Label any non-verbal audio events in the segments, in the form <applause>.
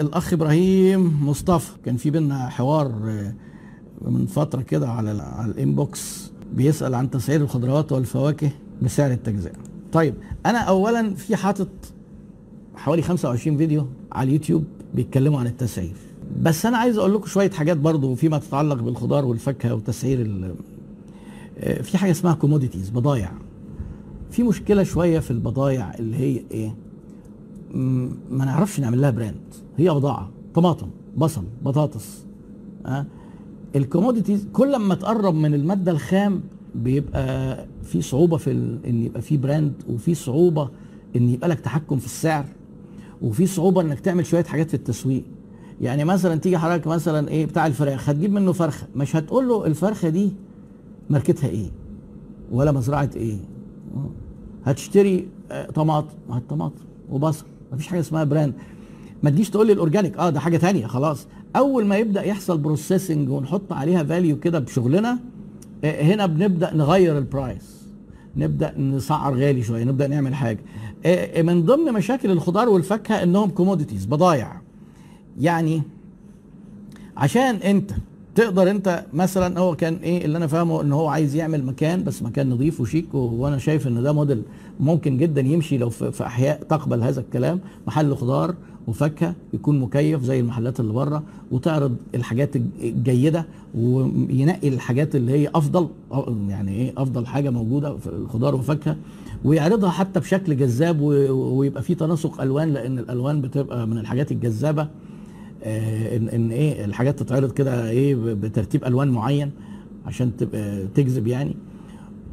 الأخ إبراهيم مصطفى. كان في بينا حوار آه، من فترة كده على على ال inbox بيسأل عن تسعير الخضروات والفواكه بسعر التجزئة. طيب أنا اولا في حاطط حوالي 25 فيديو على اليوتيوب بيتكلموا عن التسعير. بس أنا عايز أقول لكم شوية حاجات برضو فيما تتعلق بالخضار والفاكهة وتسعير آه، في حاجة اسمها commodities بضايع. في مشكلة شوية في البضايع اللي هي إيه؟ ما نعرفش نعمل لها brand هي بضاعة. طماطم بصل بطاطس أه؟ ال commodities كل ما تقرب من المادة الخام بيبقى في صعوبة في. إن يبقى في brand وفي صعوبة إن يبقى لك تحكم في السعر وفي صعوبة إنك تعمل شوية حاجات في التسويق. يعني مثلا تيجي حضرتك مثلا إيه بتاع الفراخ هتجيب منه فرخة. مش هتقول له الفرخة دي ماركتها إيه؟ ولا مزرعة إيه؟ هتشتري آه، طماطم ما هي الطماطم وبصل. مفيش حاجة اسمها brand ما تجيش تقول لي ال organic آه ده حاجة تانية خلاص. أول ما يبدأ يحصل processing ونحط عليها value كده بشغلنا آه، هنا بنبدأ نغير ال price نبدأ نسعر غالي شوية نبدأ نعمل حاجة. آه، من ضمن مشاكل الخضار والفاكهة إنهم commodities بضايع. يعني عشان أنت تقدر انت مثلا هو كان إيه اللي أنا فاهمه إن هو عايز يعمل مكان بس مكان نظيف وشيك وأنا شايف إن ده موديل ممكن جدا يمشي لو في في أحياء تقبل هذا الكلام. محل خضار وفاكهة يكون مكيف زي المحلات اللي بره وتعرض الحاجات الج- الجيدة وينقي الحاجات اللي هي أفضل يعني إيه أفضل حاجة موجودة في الخضار والفاكهه ويعرضها حتى بشكل جذاب ويبقى فيه تناسق ألوان لأن الألوان بتبقى من الحاجات الجذابة. ان إن إيه الحاجات تتعرض كده إيه بترتيب ألوان معين عشان تبقى تجذب يعني.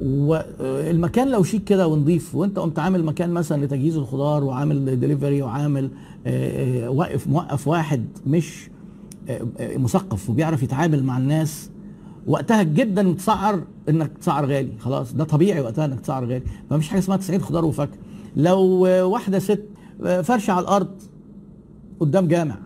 والمكان لو شيك كده ونضيف وأنت قمت عامل مكان مثلا لتجهيز الخضار وعامل دليفري وعامل آه، آه، واقف موقف واحد مش آه، آه، مثقف وبيعرف يتعامل مع الناس وقتها جدا تسعر إنك تسعر غالي خلاص ده طبيعي وقتها إنك تسعر غالي. فمفيش حاجة اسمها تسعير خضار وفاكهة. لو آه، واحدة ست آه، فرشة على الأرض قدام جامع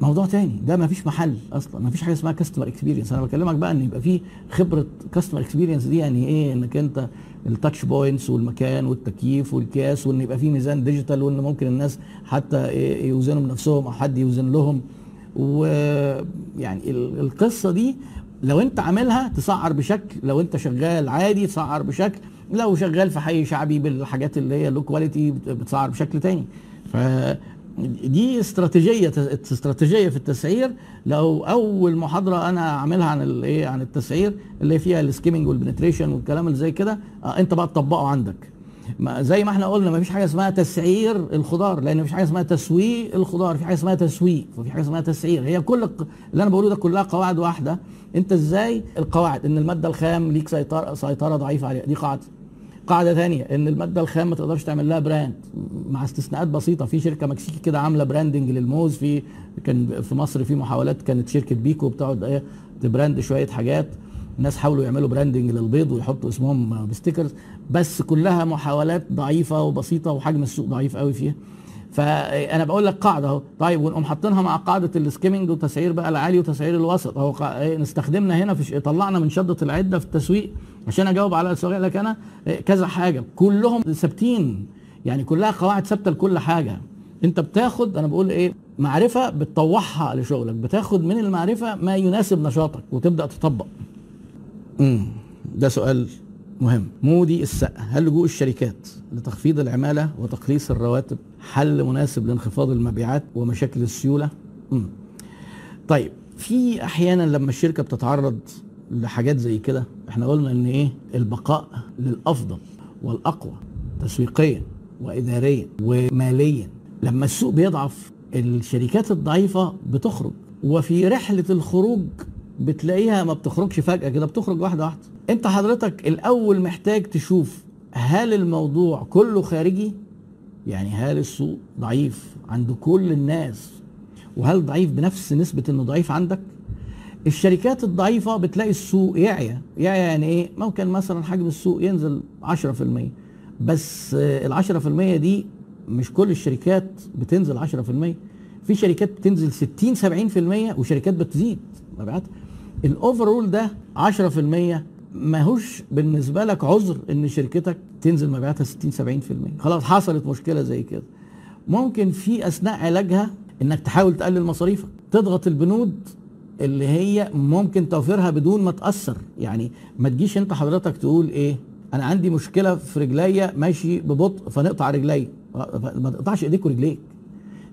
موضوع تاني. ده ما فيش محل أصلا. ما فيش حاجة اسمها customer experience أنا بكلمك بقى إن يبقى في خبرة customer experience دي يعني إيه؟ إنك أنت ال touch points والمكان والتكييف والكاس وإن يبقى في ميزان digital وإن ممكن الناس حتى إيه؟ يوزنوا بنفسهم أو حد يوزن لهم. ويعني ال- القصة دي لو أنت عاملها تسعر بشكل لو أنت شغال عادي تسعر بشكل لو شغال في حي شعبي بالحاجات اللي هي low quality بتسعر بشكل تاني. ف دي استراتيجيه استراتيجية في التسعير. لو أول محاضرة أنا عاملها عن الايه عن التسعير اللي فيها ال skimming وال penetration والكلام اللي زي كده آه، أنت بقى تطبقه عندك. ما زي ما إحنا قلنا ما فيش حاجة اسمها تسعير الخضار لأن ما فيش حاجة اسمها تسويق الخضار في حاجة اسمها تسويق وفي حاجة اسمها تسعير. هي كل اللي أنا بقوله ده كلها قواعد واحدة. أنت إزاي القواعد؟ إن المادة الخام ليك سيطره سيطرة ضعيفة عليها. دي قاعدة قاعدة ثانية إن المادة الخام ما تقدرش تعمل لها brand مع استثناءات بسيطة في شركة مكسيكي كده عاملة branding للموز في كان في مصر في محاولات كانت شركة بيكو بتقعد إيه ت brand شوية حاجات. الناس حاولوا يعملوا branding للبيض ويحطوا اسمهم ب stickers. بس كلها محاولات ضعيفة وبسيطة وحجم السوق ضعيف قوي فيها. فأنا بقول لك قاعدة أهو. طيب ونقوم حاطينها مع قاعدة ال skimming وتسعير بقى العالي وتسعير الوسط. أهو قا- إيه، هنا في طلعنا من شدة العدة في التسويق عشان أجاوب على السؤال لك أنا. إيه، كذا حاجة. كلهم ثابتين. يعني كلها قواعد ثابتة لكل حاجة. أنت بتاخد أنا بقول إيه معرفة بتطوعها لشغلك. بتاخد من المعرفة ما يناسب نشاطك وتبدأ تطبق. امم ده سؤال مهم. مودي السقا. هل لجوء الشركات لتخفيض العمالة وتقليص الرواتب؟ حل مناسب لانخفاض المبيعات ومشاكل السيولة. مم. طيب في أحيانا لما الشركة بتتعرض لحاجات زي كده إحنا قلنا إن إيه؟ البقاء للأفضل والأقوى تسويقيا واداريا وماليا. لما السوق بيضعف الشركات الضعيفة بتخرج وفي رحلة الخروج بتلاقيها ما بتخرجش فجأة كده بتخرج واحدة واحدة. أنت حضرتك الأول محتاج تشوف هل الموضوع كله خارجي يعني هل السوق ضعيف عند كل الناس؟ وهل ضعيف بنفس نسبة إنه ضعيف عندك؟ الشركات الضعيفة بتلاقي السوق يعيا. يعيا يعني إيه؟ ممكن مثلا حجم السوق ينزل 10% بس ال 10% دي مش كل الشركات بتنزل 10% في شركات بتنزل 60 70% وشركات بتزيد. مبيعاتها الاوفرول ده 10% ماهوش بالنسبة لك عذر إن شركتك تنزل مبيعاتها 60 70% خلاص حصلت مشكلة زي كده. ممكن في أثناء علاجها إنك تحاول تقلل مصاريفك. تضغط البنود اللي هي ممكن توفيرها بدون ما تأثر. يعني ما تجيش أنت حضرتك تقول إيه أنا عندي مشكلة في رجليا ماشي ببطء فنقطع رجلي ما تقطعش إيديك ورجليك.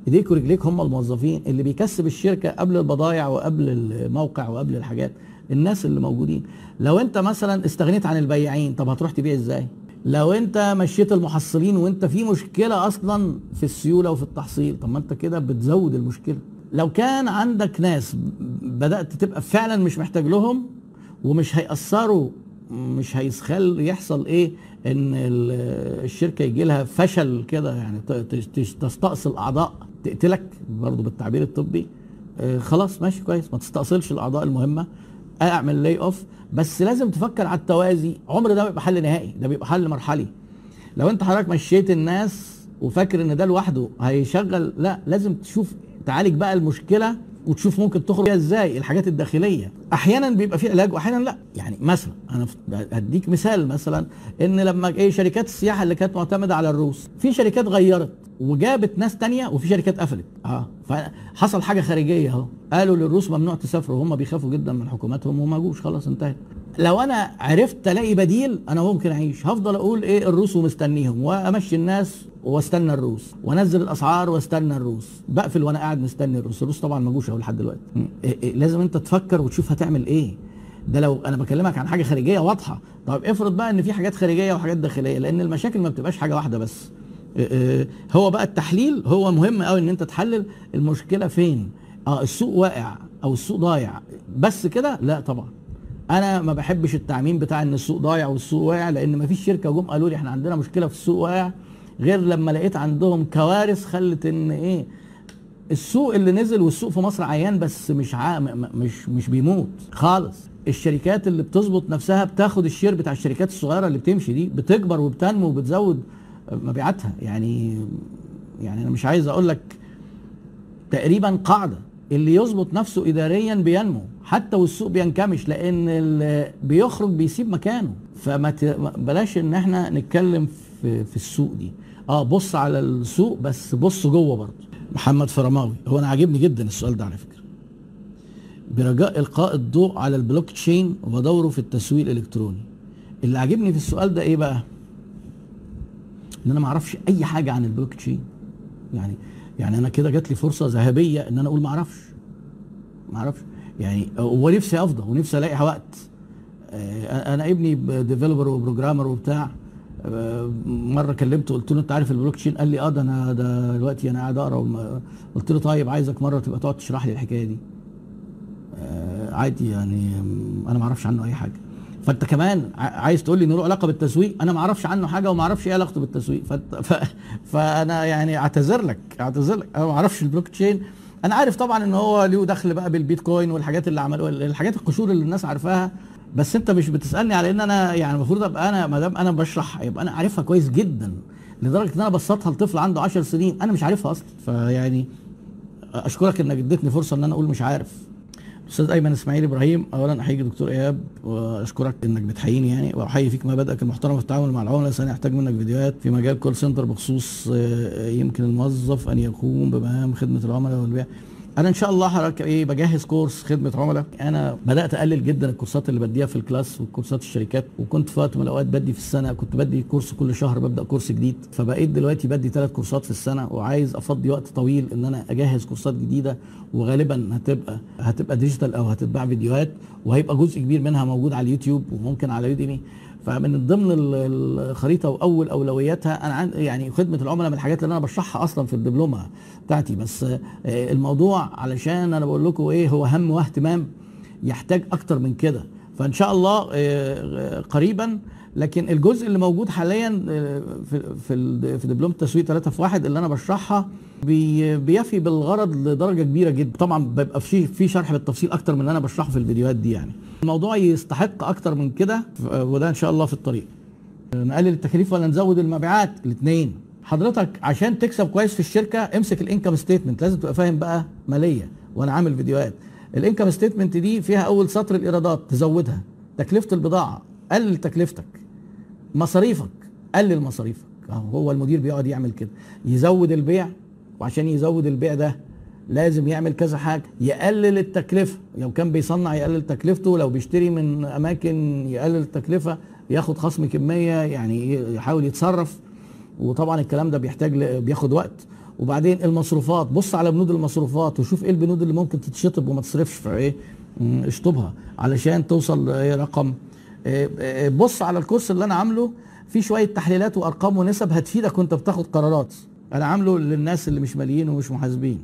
إيديك ورجليك هم الموظفين اللي بيكسب الشركة قبل البضائع وقبل الموقع وقبل الحاجات. الناس اللي موجودين. لو انت مثلا استغنيت عن البياعين طب هتروح تبيع إزاي؟ لو انت مشيت المحصلين وانت في مشكلة أصلا في السيولة وفي التحصيل طب ما انت كده بتزود المشكلة. لو كان عندك ناس بدأت تبقى فعلا مش محتاج لهم ومش هيأثروا مش هيسخل يحصل إيه؟ إن الشركة يجي لها فشل كده يعني تستأصل أعضاء تقتلك برضه بالتعبير الطبي. آه خلاص ماشي كويس. ما تستأصلش الأعضاء المهمة. اعمل layoff بس لازم تفكر على التوازي. عمر ده بيبقى حل نهائي ده بيبقى حل مرحلي. لو انت حضرتك مشيت الناس وفاكر ان ده لوحده هيشغل لا لازم تشوف تعالج بقى المشكلة وتشوف ممكن تخرج فيها إزاي الحاجات الداخلية. أحيانا بيبقى في علاج واحيانا لا. يعني مثلا أنا هديك مثال مثلا إن لما إيه شركات السياحه اللي كانت معتمدة على الروس في شركات غيرت وجابت ناس تانية وفي شركات قفلت. آه فحصل حاجة خارجية أهو. قالوا للروس ممنوع تسافروا. وهم بيخافوا جدا من حكوماتهم وما جوش خلاص انتهت. لو أنا عرفت ألاقي بديل أنا ممكن أعيش. هفضل أقول إيه الروس ومستنيهم وأمشي الناس واستنى الروس. وانزل الاسعار واستنى الروس. بقفل وأنا قاعد مستني الروس. الروس طبعا ما جوش أهو لحد دلوقتي. إيه إيه لازم أنت تفكر وتشوف هتعمل إيه. ده لو أنا بكلمك عن حاجة خارجية واضحة. طب افرض بقى إن في حاجات خارجية وحاجات داخلية لأن المشاكل ما بتبقاش حاجة واحدة بس. إيه هو بقى التحليل هو مهم قوي إن أنت تحلل المشكلة فين. آه السوق واقع أو السوق ضايع. بس كده؟ لا طبعا. أنا ما بحبش التعميم بتاع إن السوق ضايع والسوق واقع لأن ما فيش شركة جم قالوا لي إحنا عندنا مشكلة في السوق واقع. غير لما لقيت عندهم كوارث خلت إن إيه السوق اللي نزل والسوق في مصر عيان بس مش ع... مش مش بيموت خالص. الشركات اللي بتظبط نفسها بتاخد الشير بتاع الشركات الصغيرة اللي بتمشي دي بتكبر وبتنمو وبتزود مبيعاتها. يعني يعني أنا مش عايز أقول لك تقريبا قاعدة. اللي يظبط نفسه اداريا بينمو حتى والسوق بينكمش لأن اللي بيخرج بيسيب مكانه. فما بلاش إن إحنا نتكلم في, في السوق دي. آه بص على السوق بس بص جوه برضه. محمد فرماوي هو أنا عاجبني جدا السؤال ده على فكرة. برجاء إلقاء الضوء على البلوك تشين ودوره في التسويق الإلكتروني. اللي عاجبني في السؤال ده إيه بقى؟ إن أنا ما أعرفش أي حاجة عن البلوك تشين. يعني يعني أنا كده جات لي فرصة ذهبية إن أنا أقول ما أعرفش. ما أعرفش. يعني ونفسي افضى ونفسي ألاقي وقت. أنا ابني developer و programmer وبتاع. مرة كلمته قلت له أنت عارف البلوك تشين؟ قال لي آه ده أنا ده دلوقتي أنا قاعد أقرأ. قلت له طيب عايزك مرة تبقى تقعد تشرح لي الحكاية دي. عادي يعني أنا ما أعرفش عنه أي حاجة. فأنت كمان عايز تقول لي إنه له علاقة بالتسويق؟ أنا ما أعرفش عنه حاجة وما أعرفش إيه علاقته بالتسويق. <laughs> ف... فأنا يعني أعتذر لك أعتذر لك. أنا ما أعرفش البلوك تشين. أنا عارف طبعا إن هو له دخل بقى بالبيتكوين والحاجات اللي عملوها الحاجات القشور اللي الناس عارفاها. بس انت مش بتسألني على ان أنا يعني المفروض ابقى أنا ما دام أنا بشرح يبقى أنا عارفها كويس جدا لدرجة ان أنا بسطها لطفل عنده 10 سنين أنا مش عارفها أصلا. فيعني اشكرك انك اديتني فرصة ان أنا أقول مش عارف. أستاذ أيمن إسماعيل إبراهيم اولا أحييك دكتور إيهاب وأشكرك إنك بتحييني يعني وأحيي فيك مبادئك المحترمة في التعامل مع العملاء. ثانيا أحتاج منك فيديوهات في مجال call center بخصوص يمكن الموظف أن يقوم بمهام خدمة العملاء والبيع. أنا إن شاء الله حضرتك إيه بجهز كورس خدمة عملاء. أنا بدأت أقلل جدا الكورسات اللي بديها في ال class وكورسات الشركات وكنت في وقت من الأوقات بدي في السنة كنت بدي كورس كل شهر ببدأ كورس جديد. فبقيت دلوقتي بدي ثلاث كورسات في السنة وعايز أفضي وقت طويل إن أنا أجهز كورسات جديدة وغالبا هتبقى هتبقى digital أو هتتباع فيديوهات وهيبقى جزء كبير منها موجود على اليوتيوب وممكن على Udemy فمن ضمن الخريطة وأول أولوياتها أنا عن يعني خدمة العملاء من الحاجات اللي أنا بشرحها أصلا في الدبلومة بتاعتي. بس الموضوع علشان أنا بقول لكم إيه هو هم واهتمام يحتاج أكتر من كده. فإن شاء الله قريبا لكن الجزء اللي موجود حاليا في في في دبلوم التسويق 3 في 1 اللي أنا بشرحها بي بيفي بالغرض لدرجة كبيرة جدا. طبعا بيبقى في في شرح بالتفصيل أكتر من اللي أنا بشرحه في الفيديوهات دي يعني. الموضوع يستحق أكتر من كده وده إن شاء الله في الطريق. نقلل التكاليف ولا نزود المبيعات؟ الاثنين حضرتك عشان تكسب كويس في الشركة امسك ال income statement. لازم تبقى فاهم بقى مالية وأنا عامل فيديوهات. ال income statement دي فيها أول سطر الإيرادات تزودها. تكلفة البضاعة قلل تكلفتك. مصاريفك. قلل مصاريفك هو المدير بيقعد يعمل كده. يزود البيع وعشان يزود البيع ده لازم يعمل كذا حاجة. يقلل التكلفة. لو كان بيصنع يقلل تكلفته لو بيشتري من أماكن يقلل التكلفة ياخد خصم كمية يعني يحاول يتصرف. وطبعا الكلام ده بيحتاج بياخد وقت. وبعدين المصروفات. بص على بنود المصروفات وشوف إيه البنود اللي ممكن تتشطب وما تصرفش فايه مم، اشطبها. علشان توصل إيه، بص على الكورس اللي أنا عامله في شوية تحليلات وأرقام ونسب هتفيدك وأنت بتاخد قرارات. أنا عامله للناس اللي مش ماليين ومش محاسبين.